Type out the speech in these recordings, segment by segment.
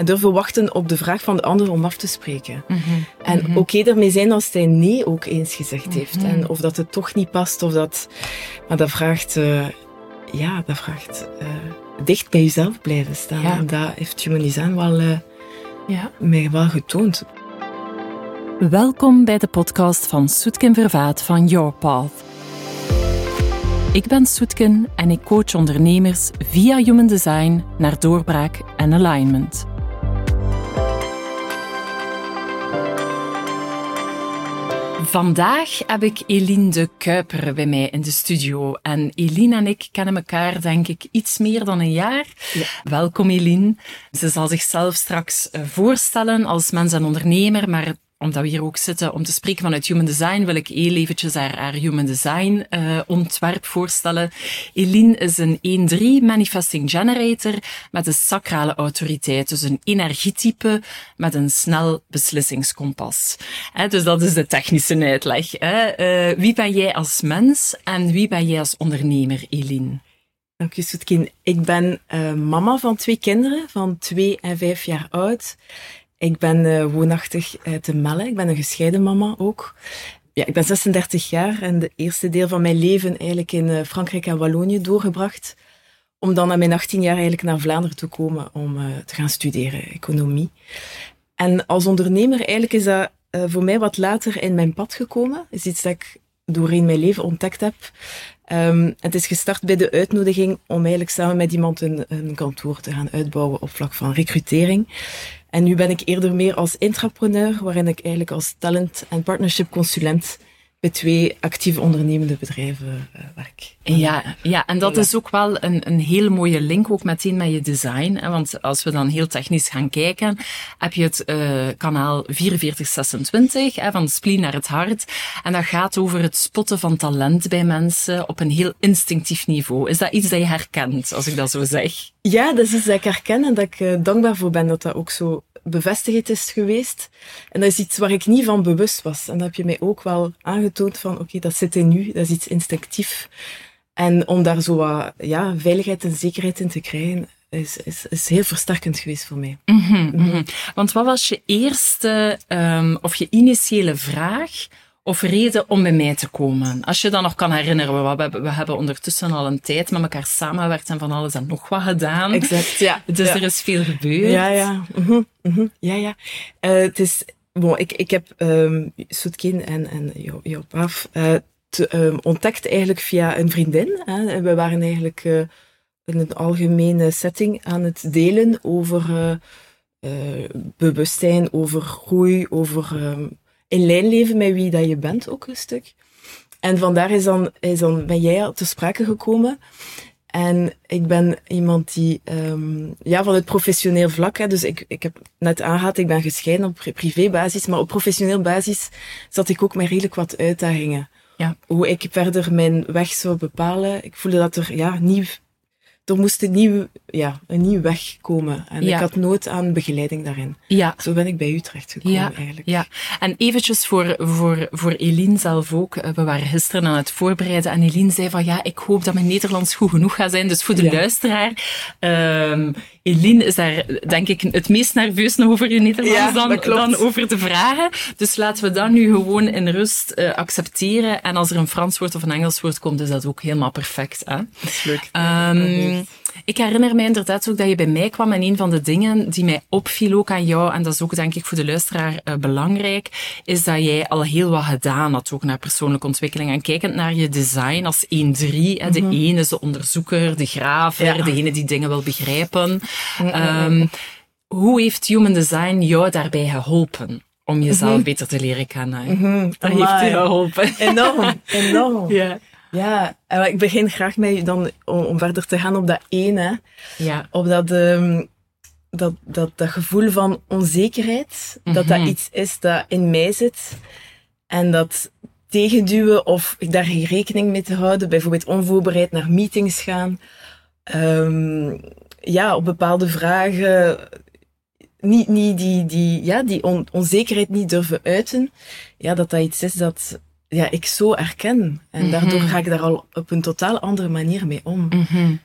En durven wachten op de vraag van de ander om af te spreken. Mhm. En Mhm. oké ermee zijn als hij nee ook eens gezegd heeft. Mhm. En of dat het toch niet past, of dat... Maar dat vraagt... eh, ja, dat vraagt... eh, dicht bij jezelf blijven staan. Ja. En dat heeft Human Design wel, eh, Ja. mij wel getoond. Welkom bij de podcast van Soetken Vervaat van Your Path. Ik ben Soetken en ik coach ondernemers via Human Design naar doorbraak en alignment. Vandaag heb ik Eline de Kuiper bij mij in de studio. En Eline en ik kennen elkaar, denk ik, iets meer dan een jaar. Ja. Welkom Eline. Ze zal zichzelf straks eh, voorstellen als mens en ondernemer, maar omdat we hier ook zitten om te spreken vanuit Human Design, wil ik heel eventjes haar, haar Human Design eh, ontwerp voorstellen. Eline is een 1-3 Manifesting Generator met een sacrale autoriteit, dus een energietype met een snel beslissingskompas. Hè, dus dat is de technische uitleg. Eh, wie ben jij als mens en wie ben jij als ondernemer, Eline? Dank je, Soetkin. Ik ben eh, mama van twee kinderen, van twee en vijf jaar oud. Ik ben eh, woonachtig uit de Melle. Ik ben een gescheiden mama ook. Ja, ik ben 36 jaar en de eerste deel van mijn leven eigenlijk in eh, Frankrijk en Wallonië doorgebracht. Om dan na mijn 18 jaar eigenlijk naar Vlaanderen te komen om eh, te gaan studeren, economie. En als ondernemer eigenlijk is dat eh, voor mij wat later in mijn pad gekomen. is iets dat ik doorheen mijn leven ontdekt heb. Ehm, het is gestart bij de uitnodiging om eigenlijk samen met iemand een, een kantoor te gaan uitbouwen op vlak van recrutering. En nu ben ik eerder meer als intrapreneur, waarin ik eigenlijk als talent- en partnership consulent bij twee actieve ondernemende bedrijven eh, werk. Ja, ja, en dat Ja. is ook wel een, een hele mooie link ook meteen met je design. Hè, want als we dan heel technisch gaan kijken, heb je het eh, kanaal 4426 hè, van spleen naar het hart. En dat gaat over het spotten van talent bij mensen op een heel instinctief niveau. Is dat iets dat je herkent, als ik dat zo zeg? Ja, dat is iets dat ik herken en dat ik eh, dankbaar voor ben dat dat ook zo bevestigd is geweest. En dat is iets waar ik niet van bewust was. En dat heb je mij ook wel aangetoond van, oké, dat zit in nu, dat is iets instinctief. En om daar zo wat ja, veiligheid en zekerheid in te krijgen, is, is, is heel versterkend geweest voor mij. Mhm, mhm. Want wat was je eerste ehm, of je initiële vraag of reden om bij mij te komen? Als je dat nog kan herinneren, we, we, hebben- we hebben ondertussen al een tijd met elkaar samengewerkt en van alles en nog wat gedaan. Exact, ja. Dus ja. er is veel gebeurd. Ja, ja. Mhm, mhm. Ja, ja. Eh, het is... Bon, ik, ik heb um, Soetkin en, en Jo- Joop Af eh, te, ehm, ontdekt eigenlijk via een vriendin. Hè. We waren eigenlijk eh, in een algemene setting aan het delen over eh, bewustzijn, over groei, over ehm, in lijn leven met wie dat je bent ook een stuk. En vandaar is dan, is dan ben jij te sprake gekomen. En ik ben iemand die, ehm, ja, van het professioneel vlak, hè, dus ik, ik heb net aangehaald, ik ben gescheiden op pri- privébasis, maar op professioneel basis zat ik ook met redelijk wat uitdagingen. Ja. Hoe ik verder mijn weg zou bepalen. Ik voelde dat er, ja, nieuw, er moest een nieuw, ja, een nieuw weg komen. En Ja. ik had nood aan begeleiding daarin. Ja, Zo ben ik bij u terechtgekomen Ja, eigenlijk. ja. En eventjes voor, voor, voor Eline zelf ook. Eh, We waren gisteren aan het voorbereiden en Eline zei van ja, ik hoop dat mijn Nederlands goed genoeg gaat zijn. Dus voor de luisteraar, ehm Eline is daar denk ik het meest nerveus over je Nederlands Ja, dan, dan over de vragen. Dus laten we dat nu gewoon in rust eh, accepteren. En als er een Frans woord of een Engels woord komt, is dat ook helemaal perfect. Hè? Dat is leuk. Ehm, ik herinner mij inderdaad ook dat je bij mij kwam en een van de dingen die mij opviel ook aan jou, en dat is ook denk ik voor de luisteraar eh, belangrijk, is dat jij al heel wat gedaan had ook naar persoonlijke ontwikkeling. En kijkend naar je design als 1-3, hè, de een is de onderzoeker, de graver, Ja. degene die dingen wil begrijpen. Ehm, hoe heeft Human Design jou daarbij geholpen om jezelf beter te leren kennen? Mhm, Dat heeft je geholpen. Enorm, enorm. Ja. Ja, en ik begin graag met dan om, om verder te gaan op dat ene, Ja. op dat, ehm, dat, dat, dat gevoel van onzekerheid, dat dat Mhm. iets is dat in mij zit en dat tegenduwen of daar geen rekening mee te houden, bijvoorbeeld onvoorbereid naar meetings gaan, Ehm, ja, op bepaalde vragen niet, niet die, die, ja, die on- onzekerheid niet durven uiten, ja, dat dat iets is dat ja, ik zo erken. En daardoor ga ik daar al op een totaal andere manier mee om.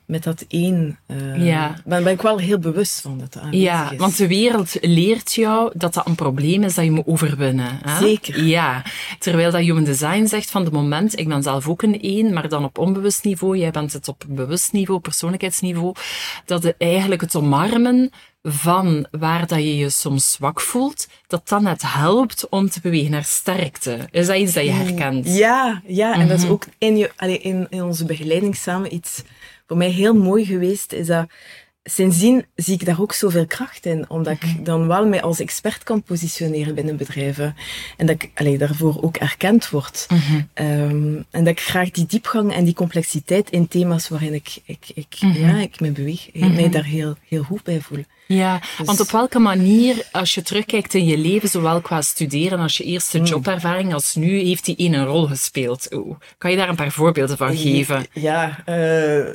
Met dat één. Uh, ja. ben, ben ik wel heel bewust van dat. Ja, is. want de wereld leert jou dat dat een probleem is dat je moet overwinnen. Hè? Zeker. Ja. Terwijl dat Human Design zegt van de moment, ik ben zelf ook een één, maar dan op onbewust niveau, jij bent het op bewust niveau, persoonlijkheidsniveau, dat de, eigenlijk het omarmen van waar dat je je soms zwak voelt, dat dat net helpt om te bewegen naar sterkte. Is dat iets dat je herkent? Ja, ja. En dat is ook in, je, allee, in, in onze begeleiding samen iets voor mij heel mooi geweest, is dat sindsdien zie ik daar ook zoveel kracht in, omdat ik dan wel mij als expert kan positioneren binnen bedrijven. En dat ik allee, daarvoor ook erkend word. Um, en dat ik graag die diepgang en die complexiteit in thema's waarin ik, ik, ik, ja, ik me beweeg, mij daar heel, heel goed bij voel. Ja, want op welke manier, als je terugkijkt in je leven, zowel qua studeren als je eerste jobervaring als nu, heeft die een rol gespeeld? Oeh. Kan je daar een paar voorbeelden van geven? Ja, uh,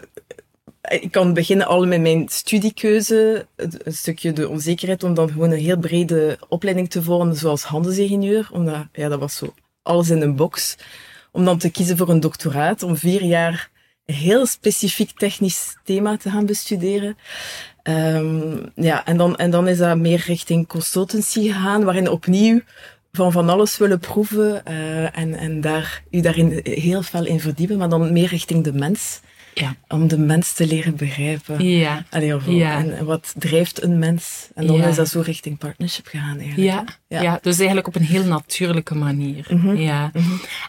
ik kan beginnen al met mijn studiekeuze, een stukje de onzekerheid om dan gewoon een heel brede opleiding te volgen, zoals handelsingenieur, omdat, ja, dat was zo alles in een box. Om dan te kiezen voor een doctoraat, om vier jaar een heel specifiek technisch thema te gaan bestuderen. Um, ja, en dan, en dan is dat meer richting consultancy gegaan, waarin opnieuw van van alles willen proeven uh, en, en daar, u daarin heel veel in verdiepen, maar dan meer richting de mens. Ja. Om de mens te leren begrijpen. Ja. Allee, of, Ja. En, en wat drijft een mens? En dan Ja. is dat zo richting partnership gegaan eigenlijk. Ja, Ja. ja. dus eigenlijk op een heel natuurlijke manier. Ja.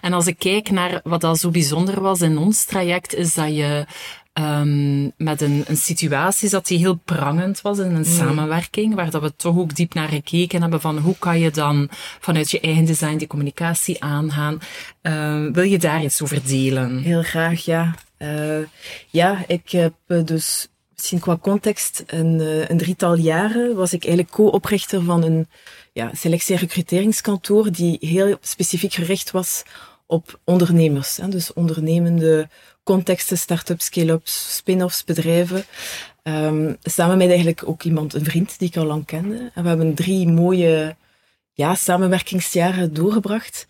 En als ik kijk naar wat al zo bijzonder was in ons traject, is dat je ehm, met een, een situatie zat die heel prangend was in een samenwerking, waar dat we toch ook diep naar gekeken hebben van hoe kan je dan vanuit je eigen design die communicatie aangaan. Ehm, wil je daar iets over delen? Heel graag, ja. Eh, ja, ik heb eh, dus misschien qua context een, eh, een drietal jaren was ik eigenlijk co-oprichter van een ja, selectie- en recruteringskantoor die heel specifiek gericht was op ondernemers. Hè, dus ondernemende contexten, start-ups, scale-ups, spin-offs, bedrijven. Ehm, samen met eigenlijk ook iemand, een vriend die ik al lang kende. En we hebben drie mooie ja, samenwerkingsjaren doorgebracht.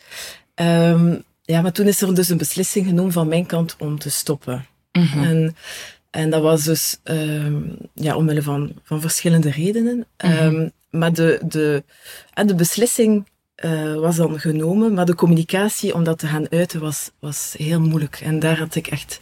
Ehm, ja, maar toen is er dus een beslissing genomen van mijn kant om te stoppen. En, en dat was dus ehm, ja, omwille van, van verschillende redenen. Ehm, maar de, de, en de beslissing eh, was dan genomen, maar de communicatie om dat te gaan uiten was, was heel moeilijk. En daar had ik echt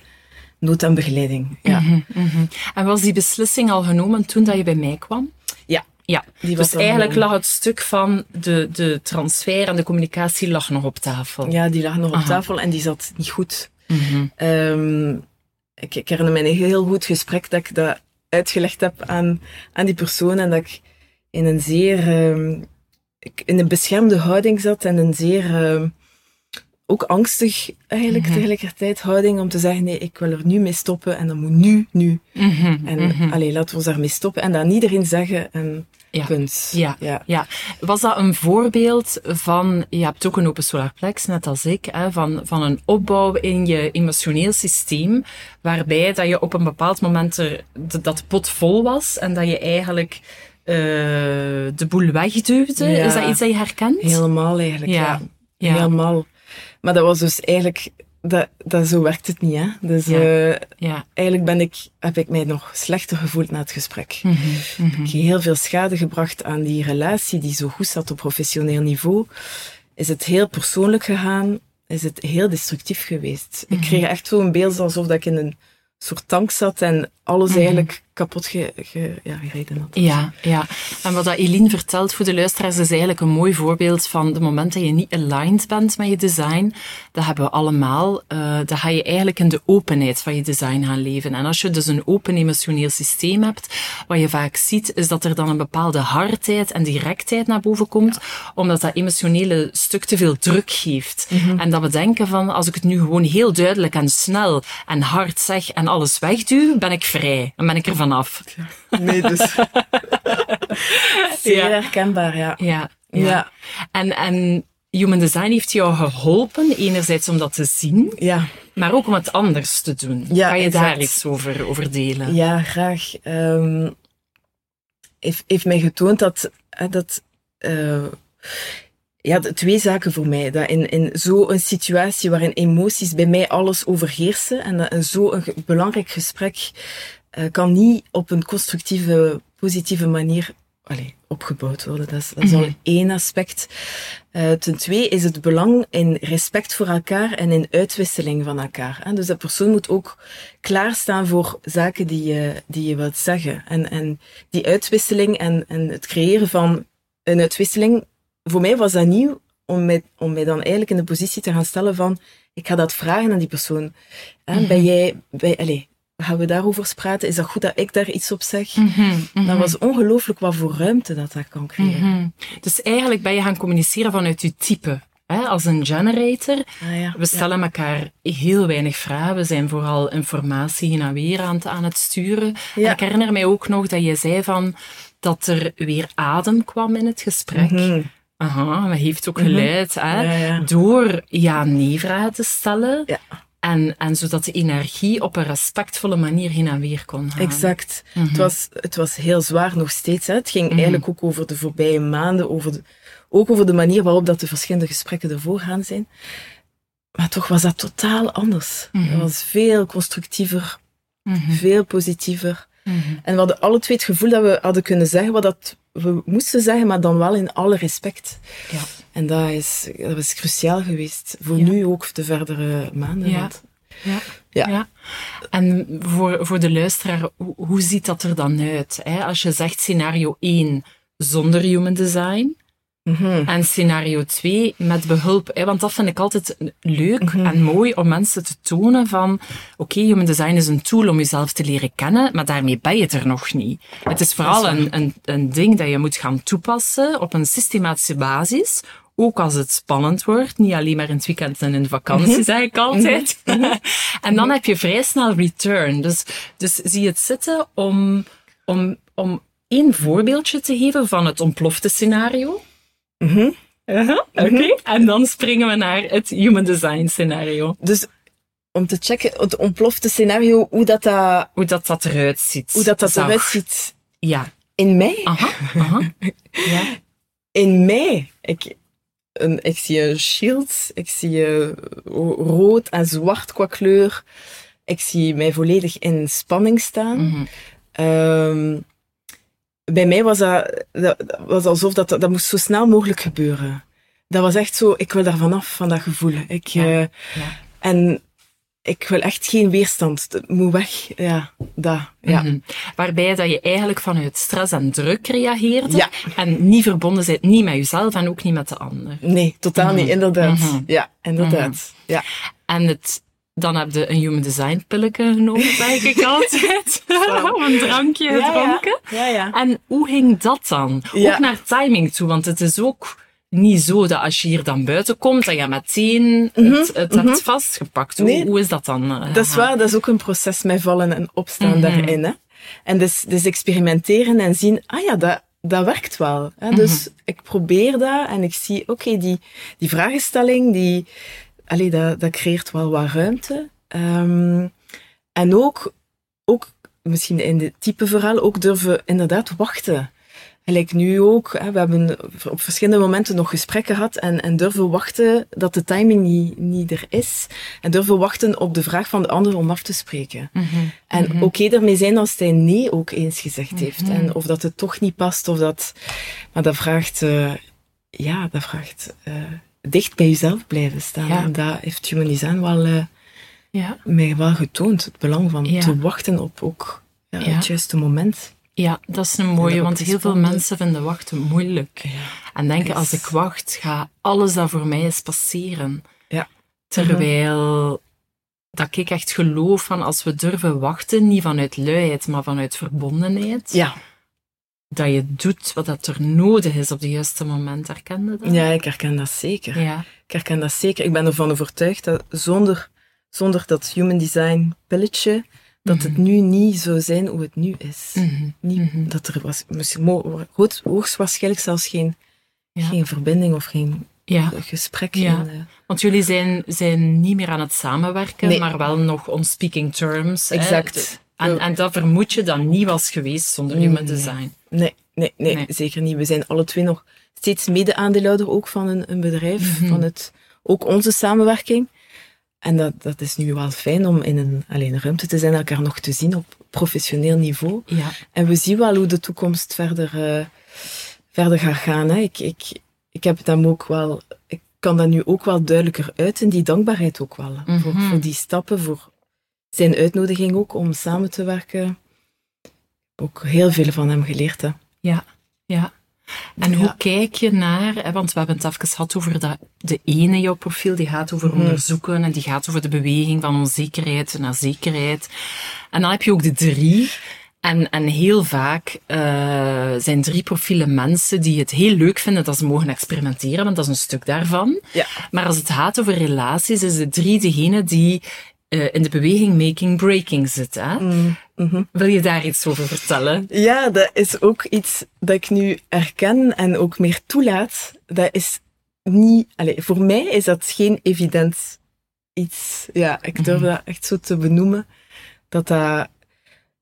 nood aan begeleiding. Ja. Mhm, mhm. En was die beslissing al genomen toen dat je bij mij kwam? Ja. Ja, Die was dus eigenlijk lag het stuk van de, de transfer en de communicatie lag nog op tafel. ja, die lag nog op tafel en die zat niet goed. Mhm. Ehm, ik, ik herinner me een heel goed gesprek dat ik dat uitgelegd heb aan, aan die persoon en dat ik in een zeer ehm, ik in een beschermde houding zat en een zeer ehm, ook angstig eigenlijk Mhm. tegelijkertijd houding om te zeggen nee, ik wil er nu mee stoppen en dat moet nu, nu. Mhm, En mhm. allee, laten we ons daarmee stoppen en dat niet erin zeggen en Ja. punt. Ja. ja. Ja, was dat een voorbeeld van, je hebt ook een open solarplex, net als ik, hè, van, van een opbouw in je emotioneel systeem, waarbij dat je op een bepaald moment er, dat pot vol was en dat je eigenlijk eh, de boel wegduwde. Ja. Is dat iets dat je herkent? Helemaal eigenlijk, ja. Ja. Helemaal. Maar dat was dus eigenlijk, dat, dat, zo werkt het niet, hè. Dus Ja. eh, Ja. eigenlijk ben ik, heb ik mij nog slechter gevoeld na het gesprek. Mhm, mhm. Ik heb heel veel schade gebracht aan die relatie die zo goed zat op professioneel niveau. Is het heel persoonlijk gegaan? Is het heel destructief geweest? Ik kreeg echt zo'n beeld alsof dat ik in een soort tank zat en alles eigenlijk kapot ge, ge- ja, gereden had. Ja, ja. En wat dat Eline vertelt voor de luisteraars is eigenlijk een mooi voorbeeld van de moment dat je niet aligned bent met je design. Dat hebben we allemaal. eh dan ga je eigenlijk in de openheid van je design gaan leven. En als je dus een open emotioneel systeem hebt, wat je vaak ziet, is dat er dan een bepaalde hardheid en directheid naar boven komt, omdat dat emotionele stuk te veel druk geeft. En dat we denken van, als ik het nu gewoon heel duidelijk en snel en hard zeg en alles wegduw, ben ik vrij. Dan ben ik er vanaf. Nee, dus... Zeer Ja. herkenbaar, ja. Ja, Ja. ja. En, en Human Design heeft jou geholpen, enerzijds om dat te zien, Ja, maar ook om het anders te doen. Ja, kan je daar iets over, over delen? ja graag. Ehm heeft, heeft mij getoond dat, dat eh, ja, twee zaken voor mij. Dat in, in zo'n situatie waarin emoties bij mij alles overheersen en dat zo'n belangrijk gesprek uh, kan niet op een constructieve, positieve manier allez, opgebouwd worden. Dat is, dat is al mhm. één aspect. Uh, ten tweede is het belang in respect voor elkaar en in uitwisseling van elkaar. Hè? Dus dat persoon moet ook klaarstaan voor zaken die je, die je wilt zeggen. En, en die uitwisseling en, en het creëren van een uitwisseling, voor mij was dat nieuw om mij, om mij dan eigenlijk in de positie te gaan stellen van, ik ga dat vragen aan die persoon. Hè? Ben mhm. jij, bij, allez, gaan we daarover praten? Is dat goed dat ik daar iets op zeg? Mm Dat was ongelooflijk wat voor ruimte dat dat kan creëren. Mhm. Dus eigenlijk ben je gaan communiceren vanuit je type. Hè? Als een generator. Ah, ja. We stellen elkaar heel weinig vragen. We zijn vooral informatie heen en weer aan, aan het sturen. ik herinner mij ook nog dat je zei van dat er weer adem kwam in het gesprek. Mhm. Aha, dat heeft ook mhm. geleid hè, door ja-nee-vragen te stellen. En, en zodat de energie op een respectvolle manier heen en weer kon gaan. Exact. het, mhm. was, het was heel zwaar nog steeds. Hè. Het ging mhm. eigenlijk ook over de voorbije maanden, over de, ook over de manier waarop dat de verschillende gesprekken ervoor gaan zijn. Maar toch was dat totaal anders. Het mhm. was veel constructiever, veel positiever. En we hadden alle twee het gevoel dat we hadden kunnen zeggen wat dat we moesten zeggen, maar dan wel in alle respect. Ja. En dat is, dat is cruciaal geweest. Voor nu ook de verdere maanden. Ja. Ja. ja. ja. En voor, voor de luisteraar, hoe, hoe ziet dat er dan uit? Hè? Als je zegt scenario 1 zonder human design, Mhm. En scenario 2 met behulp. Hè, want dat vind ik altijd leuk mhm. en mooi om mensen te tonen van oké, okay, human design is een tool om jezelf te leren kennen, maar daarmee ben je het er nog niet. Het is vooral een, een, een ding dat je moet gaan toepassen op een systematische basis. Ook als het spannend wordt, niet alleen maar in het weekend en in de vakantie, mhm. zeg ik altijd. en dan heb je vrij snel return. Dus, dus zie het zitten om, om, om één voorbeeldje te geven van het ontplofte scenario. Mm Oké, en dan springen we naar het human design scenario. Dus om te checken, het ontplofte scenario, hoe dat, dat, hoe dat, dat eruit ziet. Hoe dat, dat eruit ziet. Ja. In mij? Aha, aha. ja. In mij? Ik, een, ik zie een shield, ik zie rood en zwart qua kleur. Ik zie mij volledig in spanning staan. Mm bij mij was dat, dat was alsof dat, dat, moest zo snel mogelijk gebeuren. Dat was echt zo, ik wil daar vanaf, van dat gevoel. Ik, ja, uh, ja. En ik wil echt geen weerstand. Het moet weg. Ja, dat. Ja. Mm -hmm. Waarbij dat je eigenlijk vanuit stress en druk reageerde. Ja. En niet verbonden bent, niet met jezelf en ook niet met de ander. Nee, totaal mm -hmm. niet, inderdaad. Mm -hmm. Ja, inderdaad. Ja. En het dan heb je een human design pilletje genomen, zeg ik altijd. Om een drankje ja, gedronken. Ja. Ja, en hoe ging dat dan? Ook naar timing toe, want het is ook niet zo dat als je hier dan buiten komt, dat je meteen het, mhm, het hebt mhm. vastgepakt. Hoe, hoe, is dat dan? Uh, dat is waar, dat is ook een proces met vallen en opstaan mm daarin. Hè? En dus, dus experimenteren en zien, ah ja, dat, dat werkt wel. Hè? Dus mhm. ik probeer dat en ik zie, oké, die, die vragenstelling, die, allee, dat, dat creëert wel wat ruimte. Um, en ook, ook, misschien in dit type verhaal, ook durven inderdaad wachten. Gelijk nu ook, hè, we hebben op verschillende momenten nog gesprekken gehad en, en durven wachten dat de timing niet, niet er is. En durven wachten op de vraag van de ander om af te spreken. Mm -hmm. En mm -hmm. oké okay ermee zijn als hij nee ook eens gezegd mm -hmm. heeft. En of dat het toch niet past, of dat... Maar dat vraagt... Uh, ja, dat vraagt... Uh, dicht bij jezelf blijven staan. En dat heeft Human Design wel uh, ja. mij wel getoond. Het belang van te wachten op ook het juiste moment. Ja, dat is een mooie, want heel veel mensen vinden wachten moeilijk. En denken, als ik wacht, gaat alles dat voor mij is passeren. Ja. Terwijl dat ik echt geloof van als we durven wachten, niet vanuit luiheid, maar vanuit verbondenheid. Ja dat je doet wat dat er nodig is op het juiste moment. Herkende dat? Ja, ik herken dat zeker. Ja. Ik herken dat zeker. Ik ben ervan overtuigd dat zonder, zonder dat human design pilletje, dat het mhm. nu niet zou zijn hoe het nu is. Mm Niet, mhm. Dat er was, misschien hoogstwaarschijnlijk zelfs geen, geen verbinding of geen ja. gesprek. Ja. Want jullie zijn, zijn niet meer aan het samenwerken, maar wel nog on speaking terms. Exact. En, en dat vermoed je dan niet was geweest zonder human Nee. design. Nee, nee, nee, Nee. zeker niet. We zijn alle twee nog steeds mede-aandeelhouder ook van een, een bedrijf, Mhm. van het, ook onze samenwerking. En dat, dat is nu wel fijn om in een, alleen een ruimte te zijn, elkaar nog te zien op professioneel niveau. Ja. En we zien wel hoe de toekomst verder, eh, verder gaat gaan. Hè. Ik, ik, ik heb hem ook wel, ik kan dat nu ook wel duidelijker uiten, die dankbaarheid ook wel. voor, Mhm. voor die stappen, voor zijn uitnodiging ook om samen te werken. Ook heel veel van hem geleerd. Hè. Ja, ja. En Ja. hoe kijk je naar, hè, want we hebben het even gehad over dat, de ene jouw profiel, die gaat over Mhm. onderzoeken en die gaat over de beweging van onzekerheid naar zekerheid. En dan heb je ook de drie. En, en heel vaak eh, zijn drie profielen mensen die het heel leuk vinden dat ze mogen experimenteren, want dat is een stuk daarvan. Ja. Maar als het gaat over relaties, is de drie degene die eh, in de beweging making breaking zit. Hè? Mhm. Wil je daar iets over vertellen? Ja, dat is ook iets dat ik nu erken en ook meer toelaat. Dat is niet, allez, voor mij is dat geen evident iets. Ja, ik durf Mhm. dat echt zo te benoemen. Dat dat,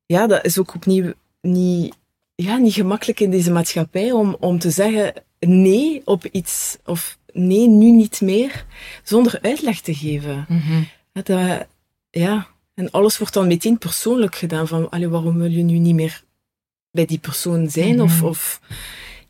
ja, dat is ook opnieuw niet, ja, niet gemakkelijk in deze maatschappij om, om te zeggen nee op iets of nee, nu niet meer, zonder uitleg te geven. Mhm. Dat, ja, en alles wordt dan meteen persoonlijk gedaan. Van, allee, waarom wil je nu niet meer bij die persoon zijn? Of, Mhm. of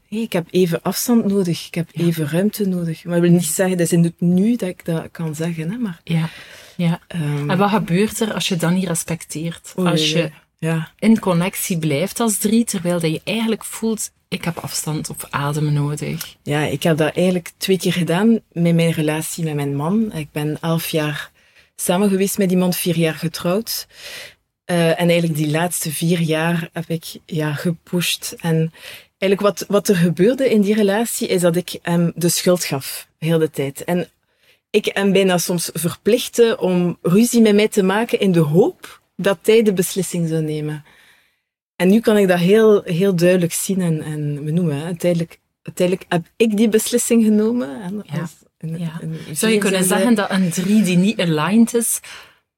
nee, ik heb even afstand nodig, ik heb Ja. even ruimte nodig. Maar dat wil niet zeggen, dat is in het nu dat ik dat kan zeggen. Hè, maar, Ja, ja. ehm, En wat gebeurt er als je dat niet respecteert? Als je. Ja, in connectie blijft als drie, terwijl dat je eigenlijk voelt, ik heb afstand of adem nodig. ja, ik heb dat eigenlijk twee keer gedaan met mijn relatie met mijn man. Ik ben elf jaar samen geweest met iemand, vier jaar getrouwd. Eh, en eigenlijk die laatste vier jaar heb ik ja, gepusht. En eigenlijk wat, wat er gebeurde in die relatie, is dat ik hem de schuld gaf, heel de tijd. En ik hem bijna soms verplichtte om ruzie met mij te maken in de hoop dat hij de beslissing zou nemen. En nu kan ik dat heel, heel duidelijk zien en, en benoemen. Uiteindelijk, uiteindelijk heb ik die beslissing genomen. En Ja. als een- Ja. een Zou je kunnen zeggen dat een drie die niet aligned is,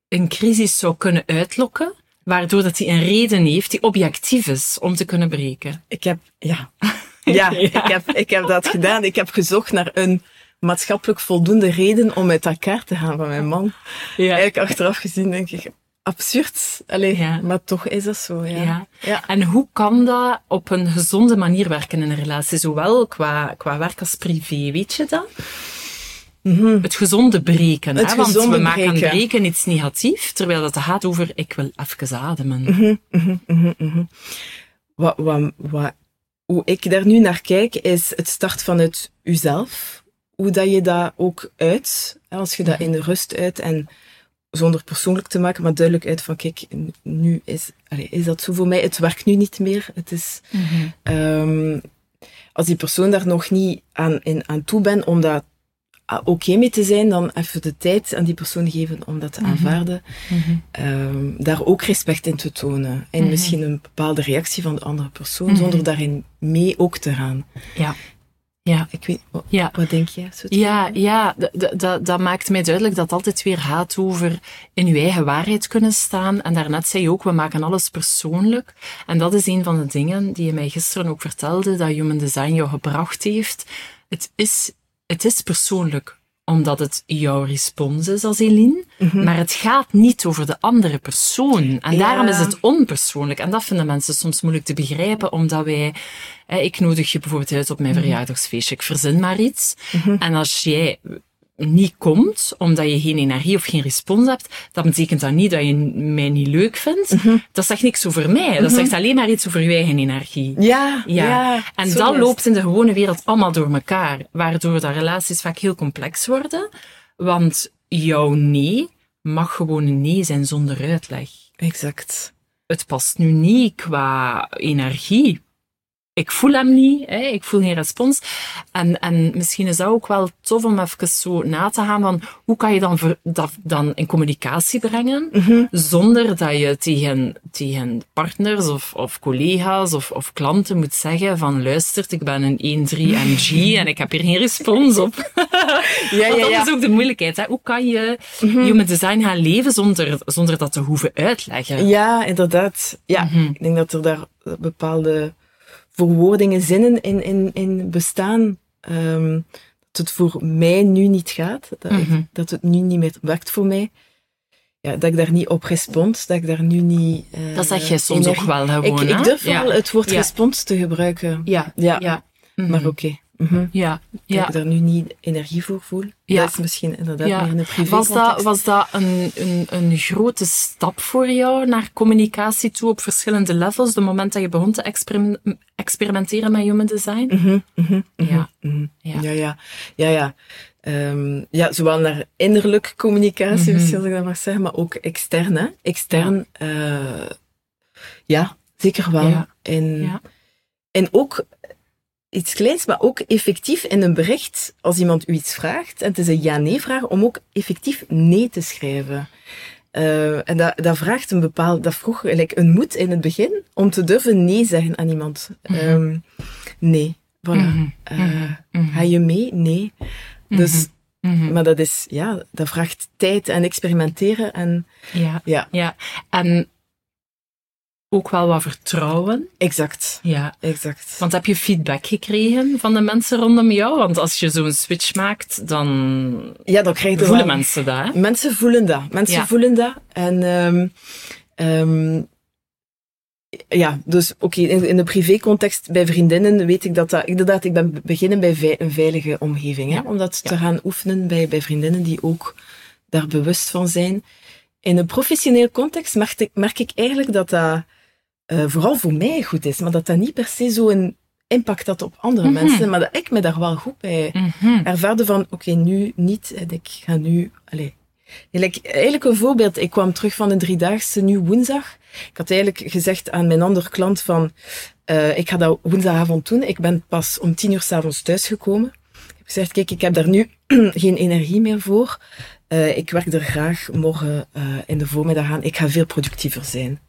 een crisis zou kunnen uitlokken, waardoor dat hij een reden heeft die objectief is om te kunnen breken? Ik heb, ja. Ja, Ik, heb, ik heb dat gedaan. Ik heb gezocht naar een maatschappelijk voldoende reden om uit elkaar te gaan van mijn man. Ja. Eigenlijk achteraf gezien denk ik, absurd. Allee, Ja. maar toch is dat zo, ja. Ja. Ja. En hoe kan dat op een gezonde manier werken in een relatie, zowel qua, qua werk als privé? Weet je dat? Mhm. Het gezonde breken. Het hè? Want gezonde we maken breken. breken iets negatief, terwijl dat gaat over ik wil even ademen. Mhm, mhm. Wat, wat, wat, hoe ik daar nu naar kijk, is het start vanuit uzelf. Hoe dat je dat ook uit, hè, als je dat in de rust uit en zonder persoonlijk te maken, maar duidelijk uit van kijk, nu is, allee, is dat zo voor mij, het werkt nu niet meer. Het is, ehm, als die persoon daar nog niet aan, in, aan toe bent om daar ah, oké mee te zijn, dan even de tijd aan die persoon geven om dat te Mhm. aanvaarden Mhm. ehm, daar ook respect in te tonen. En Mhm. misschien een bepaalde reactie van de andere persoon, zonder daarin mee ook te gaan. Ja. Ja. Ik weet, wat, Ja. wat denk jij? Sophie? Ja, ja dat maakt mij duidelijk dat het altijd weer gaat over in je eigen waarheid kunnen staan. En daarnet zei je ook, we maken alles persoonlijk. En dat is een van de dingen die je mij gisteren ook vertelde, dat Human Design jou gebracht heeft. Het is, het is persoonlijk omdat het jouw respons is als Eline, maar het gaat niet over de andere persoon. En Ja. daarom is het onpersoonlijk. En dat vinden mensen soms moeilijk te begrijpen, omdat wij... Hè, ik nodig je bijvoorbeeld uit op mijn verjaardagsfeestje, ik verzin maar iets. En als jij niet komt, omdat je geen energie of geen respons hebt, dan betekent dat niet dat je mij niet leuk vindt. Dat zegt niks over mij. Dat zegt alleen maar iets over je eigen energie. Ja, Ja, ja. en dat juist. loopt in de gewone wereld allemaal door elkaar, waardoor dat relaties vaak heel complex worden. Want jouw nee mag gewoon een nee zijn zonder uitleg. Exact. Het past nu niet qua energie. Ik voel hem niet, hè? ik voel geen respons. En, en misschien is dat ook wel tof om even zo na te gaan van hoe kan je dan ver- dat dan in communicatie brengen, Mhm. zonder dat je tegen, tegen partners of, of collega's of, of klanten moet zeggen van luistert, ik ben een 1-3 NG en ik heb hier geen respons op. ja, Want ja, dat ja. is ook de moeilijkheid. Hè? Hoe kan je human design gaan leven zonder, zonder dat te hoeven uitleggen? Ja, inderdaad. Ja, Mhm. ik denk dat er daar bepaalde verwoordingen, zinnen in, in, in bestaan. ehm, dat het voor mij nu niet gaat. Dat, ik- Mhm. dat het nu niet meer werkt voor mij. Ja, dat ik daar niet op respons, dat ik daar nu niet... eh, Dat zeg jij soms energie- ook wel gewoon, Ik, ik durf Ja. wel het woord Ja. respons te gebruiken. Ja, Ja, ja. Mhm. maar oké. Mhm. Ja, Dat ja. ik daar nu niet energie voor voel. Ja. Dat is misschien inderdaad Ja. meer in een privé Was dat, was dat een, een, een grote stap voor jou naar communicatie toe op verschillende levels? De moment dat je begon te experim- experimenteren met human design? Mhm, mhm, Ja. Ja. Ja, ja. Ja, ja. Ehm, ja, zowel naar innerlijke communicatie, misschien als ik dat mag zeggen, maar ook extern. Hè? Extern, ja. ja, zeker wel. En, en ook iets kleins, maar ook effectief in een bericht, als iemand u iets vraagt, en het is een ja-nee-vraag, om ook effectief nee te schrijven. Eh, en dat, dat vraagt een bepaald, dat vroeg gelijk een moed in het begin om te durven nee zeggen aan iemand. Ehm, nee, voilà. Mhm. Eh, Mhm. Ga je mee? Nee. Dus, Mhm. maar dat is, ja, dat vraagt tijd en experimenteren en Ja, ja, ja. En ook wel wat vertrouwen. exact, Ja. exact. Want heb je feedback gekregen van de mensen rondom jou? Want als je zo'n switch maakt, dan Ja, dan krijg je voelen wel- mensen dat. hè? Mensen voelen dat. Mensen Ja. voelen dat. En ehm, ehm, ja, dus oké, in, in de privécontext bij vriendinnen weet ik dat dat... Inderdaad, ik ben beginnen bij een veilige omgeving. Hè, Ja. om dat Ja. te gaan oefenen bij, bij vriendinnen die ook daar bewust van zijn. In een professioneel context merk ik, merk ik eigenlijk dat dat eh, vooral voor mij goed is, maar dat dat niet per se zo'n impact had op andere Mhm. mensen, maar dat ik me daar wel goed bij Mhm. ervaarde van, oké, nu niet, en ik ga nu, allez. Eigenlijk, eigenlijk een voorbeeld, ik kwam terug van een driedaagse, nu woensdag. Ik had eigenlijk gezegd aan mijn andere klant van, eh, ik ga dat woensdagavond doen. Ik ben pas om tien uur s'avonds thuisgekomen. Ik heb gezegd, kijk, ik heb daar nu geen energie meer voor. Eh, ik werk er graag morgen in de voormiddag aan. Ik ga veel productiever zijn.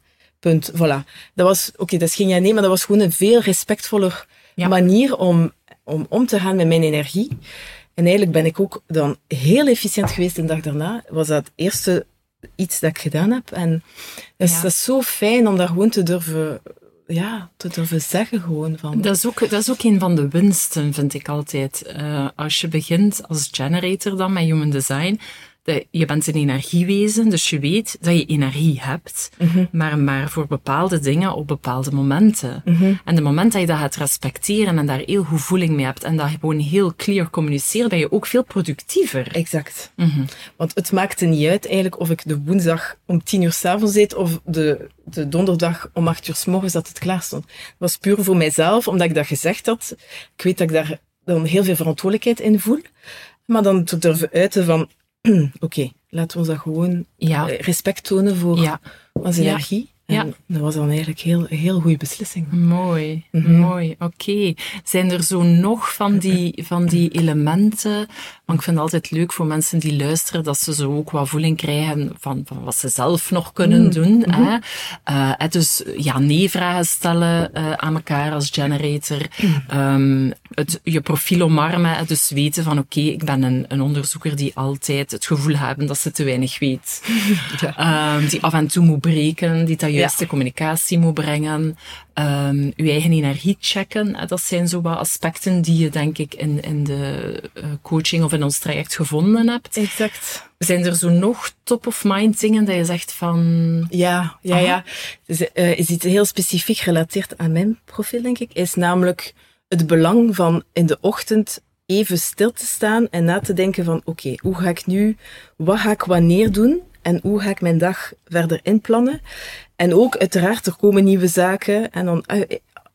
Punt. Voilà. Dat was, oké, dat geen ja nee, maar dat was gewoon een veel respectvoller Ja. manier om, om om te gaan met mijn energie. En eigenlijk ben ik ook dan heel efficiënt geweest de dag daarna. Was dat het eerste iets dat ik gedaan heb. En dat is, Ja. dat is zo fijn om daar gewoon te durven, ja, te durven zeggen gewoon van. Dat is, ook, dat is ook een van de winsten, vind ik altijd. Eh, als je begint als generator dan met human design, dat je bent een energiewezen, dus je weet dat je energie hebt, Mhm. maar, maar voor bepaalde dingen op bepaalde momenten. Mhm. En de moment dat je dat gaat respecteren en daar heel goed voeling mee hebt en dat gewoon heel clear communiceert, ben je ook veel productiever. Exact. Mhm. Want het maakte niet uit eigenlijk of ik de woensdag om tien uur s'avonds deed of de, de donderdag om acht uur s morgens dat het klaar stond. Het was puur voor mijzelf, omdat ik dat gezegd had. Ik weet dat ik daar dan heel veel verantwoordelijkheid in voel. Maar dan te durven uiten van, oké, laten we ons dat gewoon Ja, eh, respect tonen voor ja, onze Ja. energie. En Ja. dat was dan eigenlijk heel, een heel goede beslissing. Mooi, Mhm. mooi. Oké. Zijn er zo nog van die, van die elementen? Want ik vind het altijd leuk voor mensen die luisteren, dat ze zo ook wat voeling krijgen van, van wat ze zelf nog kunnen Mm. doen. Mhm. Hè? Eh, hè, dus ja, nee-vragen stellen eh, aan elkaar als generator. Ehm, het, je profiel omarmen. Dus weten van oké, ik ben een, een onderzoeker die altijd het gevoel hebben dat ze te weinig weet. Ja. Ehm, die af en toe moet breken, die dat juiste communicatie moet brengen. Ehm uw eigen energie checken. hè, Dat zijn zo wat aspecten die je denk ik in, in de eh, coaching of in ons traject gevonden hebt. Exact. Zijn er zo nog top of mind dingen dat je zegt van... Ja, ja, ja. Dus, eh, is iets heel specifiek gerelateerd aan mijn profiel, denk ik. Is namelijk het belang van in de ochtend even stil te staan en na te denken van oké, hoe ga ik nu, wat ga ik wanneer doen en hoe ga ik mijn dag verder inplannen. En ook uiteraard, er komen nieuwe zaken en dan eh, eh,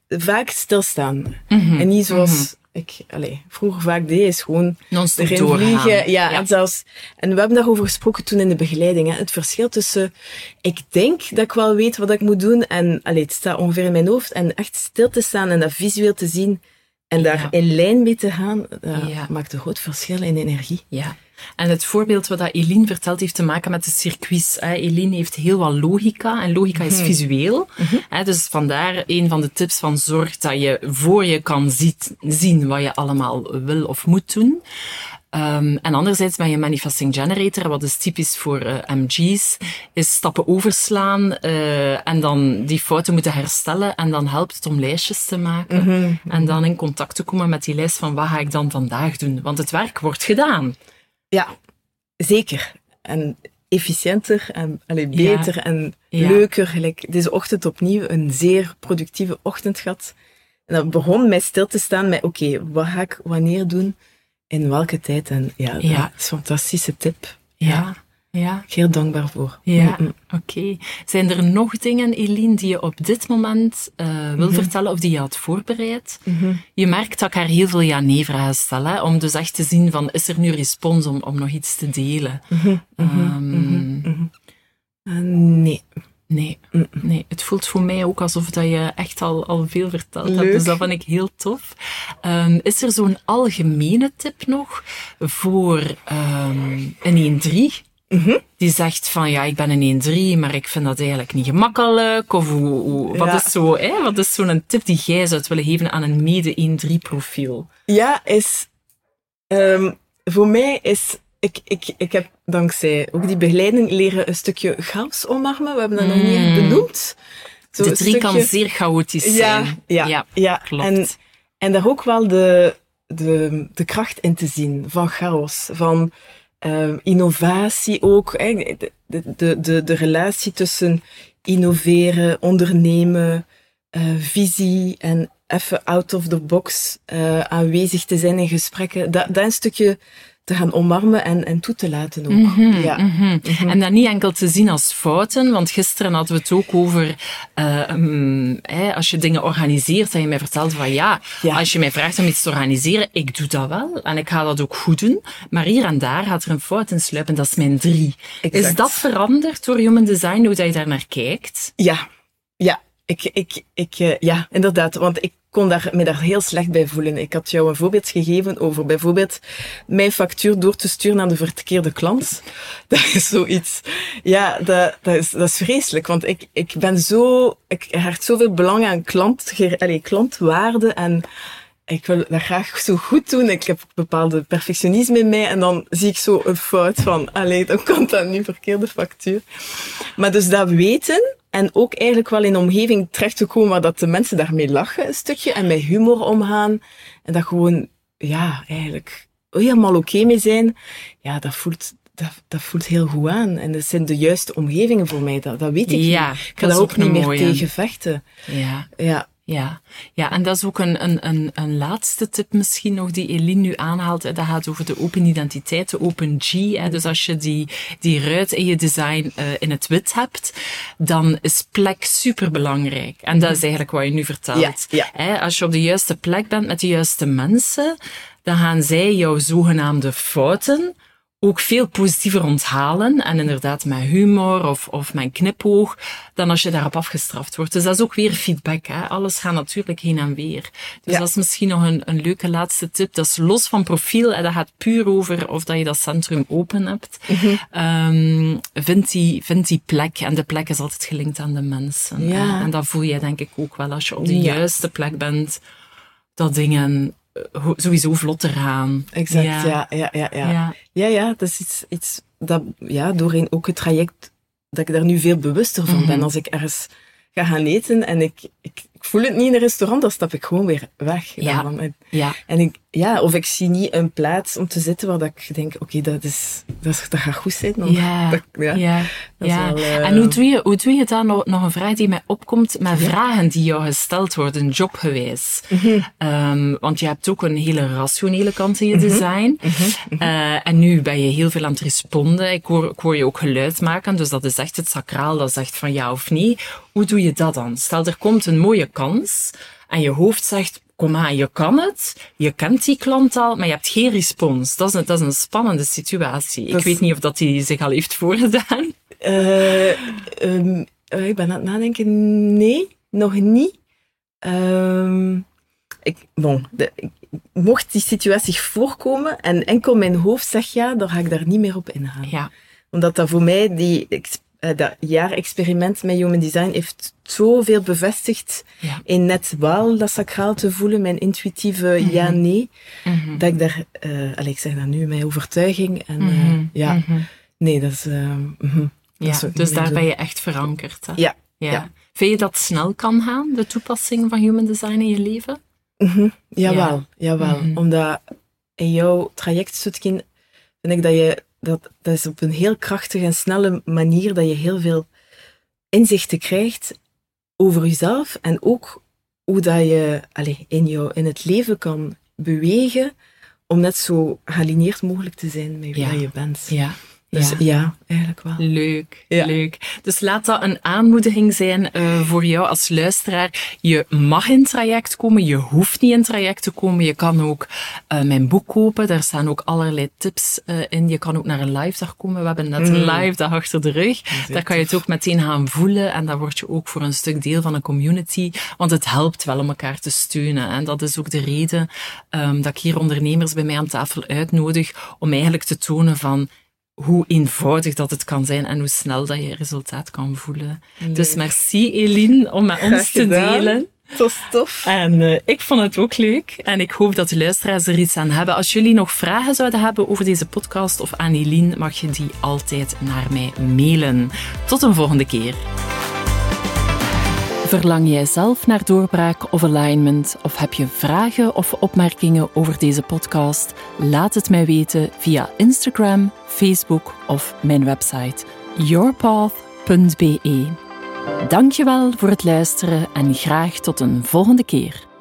vaak stilstaan. Mhm, En niet zoals ik allez, vroeger vaak deed, is gewoon erin doorgaan. vliegen. Ja, Ja. en zelfs, en we hebben daarover gesproken toen in de begeleiding. Hè. Het verschil tussen, ik denk dat ik wel weet wat ik moet doen en allee, het staat ongeveer in mijn hoofd en echt stil te staan en dat visueel te zien en daar Ja. in lijn mee te gaan, dat Ja. maakt een groot verschil in energie. Ja. En het voorbeeld wat Eline vertelt heeft te maken met de circuits. Eline heeft heel wat logica en logica is Mhm. visueel. Hè, dus vandaar een van de tips van zorg dat je voor je kan ziet, zien wat je allemaal wil of moet doen. Um, en anderzijds ben je manifesting generator, wat is typisch voor uh, MG's, is stappen overslaan uh, en dan die fouten moeten herstellen. En dan helpt het om lijstjes te maken. Mm -hmm. En dan in contact te komen met die lijst van wat ga ik dan vandaag doen. Want het werk wordt gedaan. Ja, zeker. En efficiënter en allee, beter ja. en ja. leuker. Gelijk deze ochtend opnieuw een zeer productieve ochtend gehad. En dat begon mij stil te staan met, oké, okay, wat ga ik wanneer doen? In welke tijd? En ja, dat ja. is een fantastische tip. Ja. Ja. Heel dankbaar voor. Ja, mm -mm. oké. Okay. Zijn er nog dingen, Eline, die je op dit moment uh, wil mm -hmm. vertellen of die je had voorbereid? -hmm. Je merkt dat ik haar heel veel ja-nee-vragen stel, hè, om dus echt te zien van, is er nu respons om, om nog iets te delen? Mhm, Um, uh, nee. Nee, nee, het voelt voor mij ook alsof dat je echt al, al veel verteld Leuk. hebt. Dus dat vind ik heel tof. Um, is er zo'n algemene tip nog voor um, een 1-3? Mm -hmm. Die zegt van ja, ik ben een 1-3, maar ik vind dat eigenlijk niet gemakkelijk. Of hoe, hoe, wat, Ja. is zo, hè? wat is zo'n tip die jij zou willen geven aan een mede 1-3 profiel? Ja, is... Um, voor mij is... Ik, ik, ik heb dankzij ook die begeleiding leren een stukje chaos omarmen. We hebben dat nog niet echt benoemd. Zo de drie stukje... kan zeer chaotisch zijn. Ja, ja, ja. klopt. En, en daar ook wel de, de, de kracht in te zien van chaos, van uh, innovatie ook. Hè? De, de, de, de relatie tussen innoveren, ondernemen, uh, visie en even out of the box uh, aanwezig te zijn in gesprekken. Dat, dat een stukje te gaan omarmen en, en toe te laten ook. Mm -hmm, ja. mm -hmm. Mm -hmm. En dat niet enkel te zien als fouten, want gisteren hadden we het ook over uh, um, hey, als je dingen organiseert en je mij vertelt van ja, ja, als je mij vraagt om iets te organiseren, ik doe dat wel en ik ga dat ook goed doen, maar hier en daar gaat er een fout in sluipen, dat is mijn drie. Exact. Is dat veranderd door Human Design, hoe dat je daar naar kijkt? Ja, ja. Ik, ik, ik, uh, ja, inderdaad. Want ik kon daar, me daar heel slecht bij voelen. Ik had jou een voorbeeld gegeven over bijvoorbeeld mijn factuur door te sturen aan de verkeerde klant. Dat is zoiets. Ja, dat, dat, is, dat is vreselijk. Want ik, ik ben zo, ik hecht zoveel belang aan klant, allez, klantwaarde en ik wil dat graag zo goed doen. Ik heb bepaalde perfectionisme in mij en dan zie ik zo een fout van, allee, dan komt dat nu verkeerde factuur. Maar dus dat weten en ook eigenlijk wel in een omgeving terecht te komen waar dat de mensen daarmee lachen een stukje en met humor omgaan en dat gewoon, ja, eigenlijk helemaal oké okay mee zijn. Ja, dat voelt, dat, dat voelt heel goed aan. En dat zijn de juiste omgevingen voor mij, dat, dat weet ik ja, niet. Ik ga daar ook, niet meer mooie. tegen vechten. Ja. ja. Ja, ja, en dat is ook een, een, een, een laatste tip misschien nog die Eline nu aanhaalt. Hè. Dat gaat over de open identiteit, de open G. Hè. Dus als je die, die ruit in je design uh, in het wit hebt, dan is plek super belangrijk. En dat is eigenlijk wat je nu vertelt. Ja, ja. Hè. Als je op de juiste plek bent met de juiste mensen, dan gaan zij jouw zogenaamde fouten ook veel positiever onthalen en inderdaad met humor of, of met een knipoog dan als je daarop afgestraft wordt. Dus dat is ook weer feedback. Hè? Alles gaat natuurlijk heen en weer. Dus ja. dat is misschien nog een, een leuke laatste tip. Dat is los van profiel en dat gaat puur over of dat je dat centrum open hebt. Mm -hmm. um, vind, die, vind die plek en de plek is altijd gelinkt aan de mensen. Ja. En dat voel je denk ik ook wel als je op de ja. juiste plek bent, dat dingen sowieso vlotter gaan. Exact, ja, ja, ja. Ja, ja. ja. ja, ja dat is iets, iets dat, ja, doorheen ook het traject, dat ik daar nu veel bewuster van mm -hmm. ben. Als ik ergens ga gaan eten en ik, ik, ik voel het niet in een restaurant, dan stap ik gewoon weer weg. Ja. En, ja. en ik, ja, of ik zie niet een plaats om te zitten waar dat ik denk, oké, okay, dat, is, dat, is, dat gaat goed zijn. Dan, ja, dat, ja, ja. ja. Wel, uh... En hoe doe, je, hoe doe je dan nog, nog een vraag die mij opkomt met ja. vragen die jou gesteld worden, jobgewijs? Mm -hmm. um, want je hebt ook een hele rationele kant in je design. Mm -hmm. uh, en nu ben je heel veel aan het responden. Ik hoor, ik hoor je ook geluid maken, dus dat is echt het sacraal, dat zegt van ja of nee. Hoe doe je dat dan? Stel, er komt een mooie kans en je hoofd zegt, kom aan, je kan het, je kent die klant al, maar je hebt geen respons. Dat is een, dat is een spannende situatie. Dat ik weet niet of dat die zich al heeft voorgedaan. Uh, um, ik ben aan het nadenken, nee, nog niet. Um, ik, bon, de, ik, mocht die situatie voorkomen en enkel mijn hoofd zegt ja, dan ga ik daar niet meer op ingaan. Ja. Omdat dat voor mij die dat jaarexperiment met Human Design heeft zoveel bevestigd Ja. in net wel dat sacraal te voelen, mijn intuïtieve Mhm. ja-nee, Mhm. dat ik daar, uh, allez, ik zeg dat nu met overtuiging en uh, Mhm. ja, nee, dat is, uh, dus daar ben je echt verankerd. Hè? Ja, ja. ja. Vind je dat snel kan gaan, de toepassing van human design in je leven? Jawel, jawel. Omdat in jouw traject, Sutkin, vind ik dat je, dat, dat is op een heel krachtige en snelle manier dat je heel veel inzichten krijgt over jezelf en ook hoe dat je allez, in, jou, in het leven kan bewegen om net zo gealineerd mogelijk te zijn met wie Ja. je bent. Ja. Dus ja. ja, eigenlijk wel. Leuk, Ja. leuk. Dus laat dat een aanmoediging zijn uh, voor jou als luisteraar. Je mag in traject komen, je hoeft niet in traject te komen. Je kan ook uh, mijn boek kopen, daar staan ook allerlei tips uh, in. Je kan ook naar een live dag komen. We hebben net een Mm. live dag achter de rug. Daar kan je het ook meteen gaan voelen en daar word je ook voor een stuk deel van een community. Want het helpt wel om elkaar te steunen. En dat is ook de reden um, dat ik hier ondernemers bij mij aan tafel uitnodig om eigenlijk te tonen van hoe eenvoudig dat het kan zijn en hoe snel dat je resultaat kan voelen. Dus merci Eline om met ons te delen. Het was tof. En uh, ik vond het ook leuk. En ik hoop dat de luisteraars er iets aan hebben. Als jullie nog vragen zouden hebben over deze podcast of aan Eline, mag je die altijd naar mij mailen. Tot een volgende keer. Verlang jij zelf naar doorbraak of alignment? Of heb je vragen of opmerkingen over deze podcast? Laat het mij weten via Instagram, Facebook of mijn website yourpath.be. Dankjewel voor het luisteren en graag tot een volgende keer.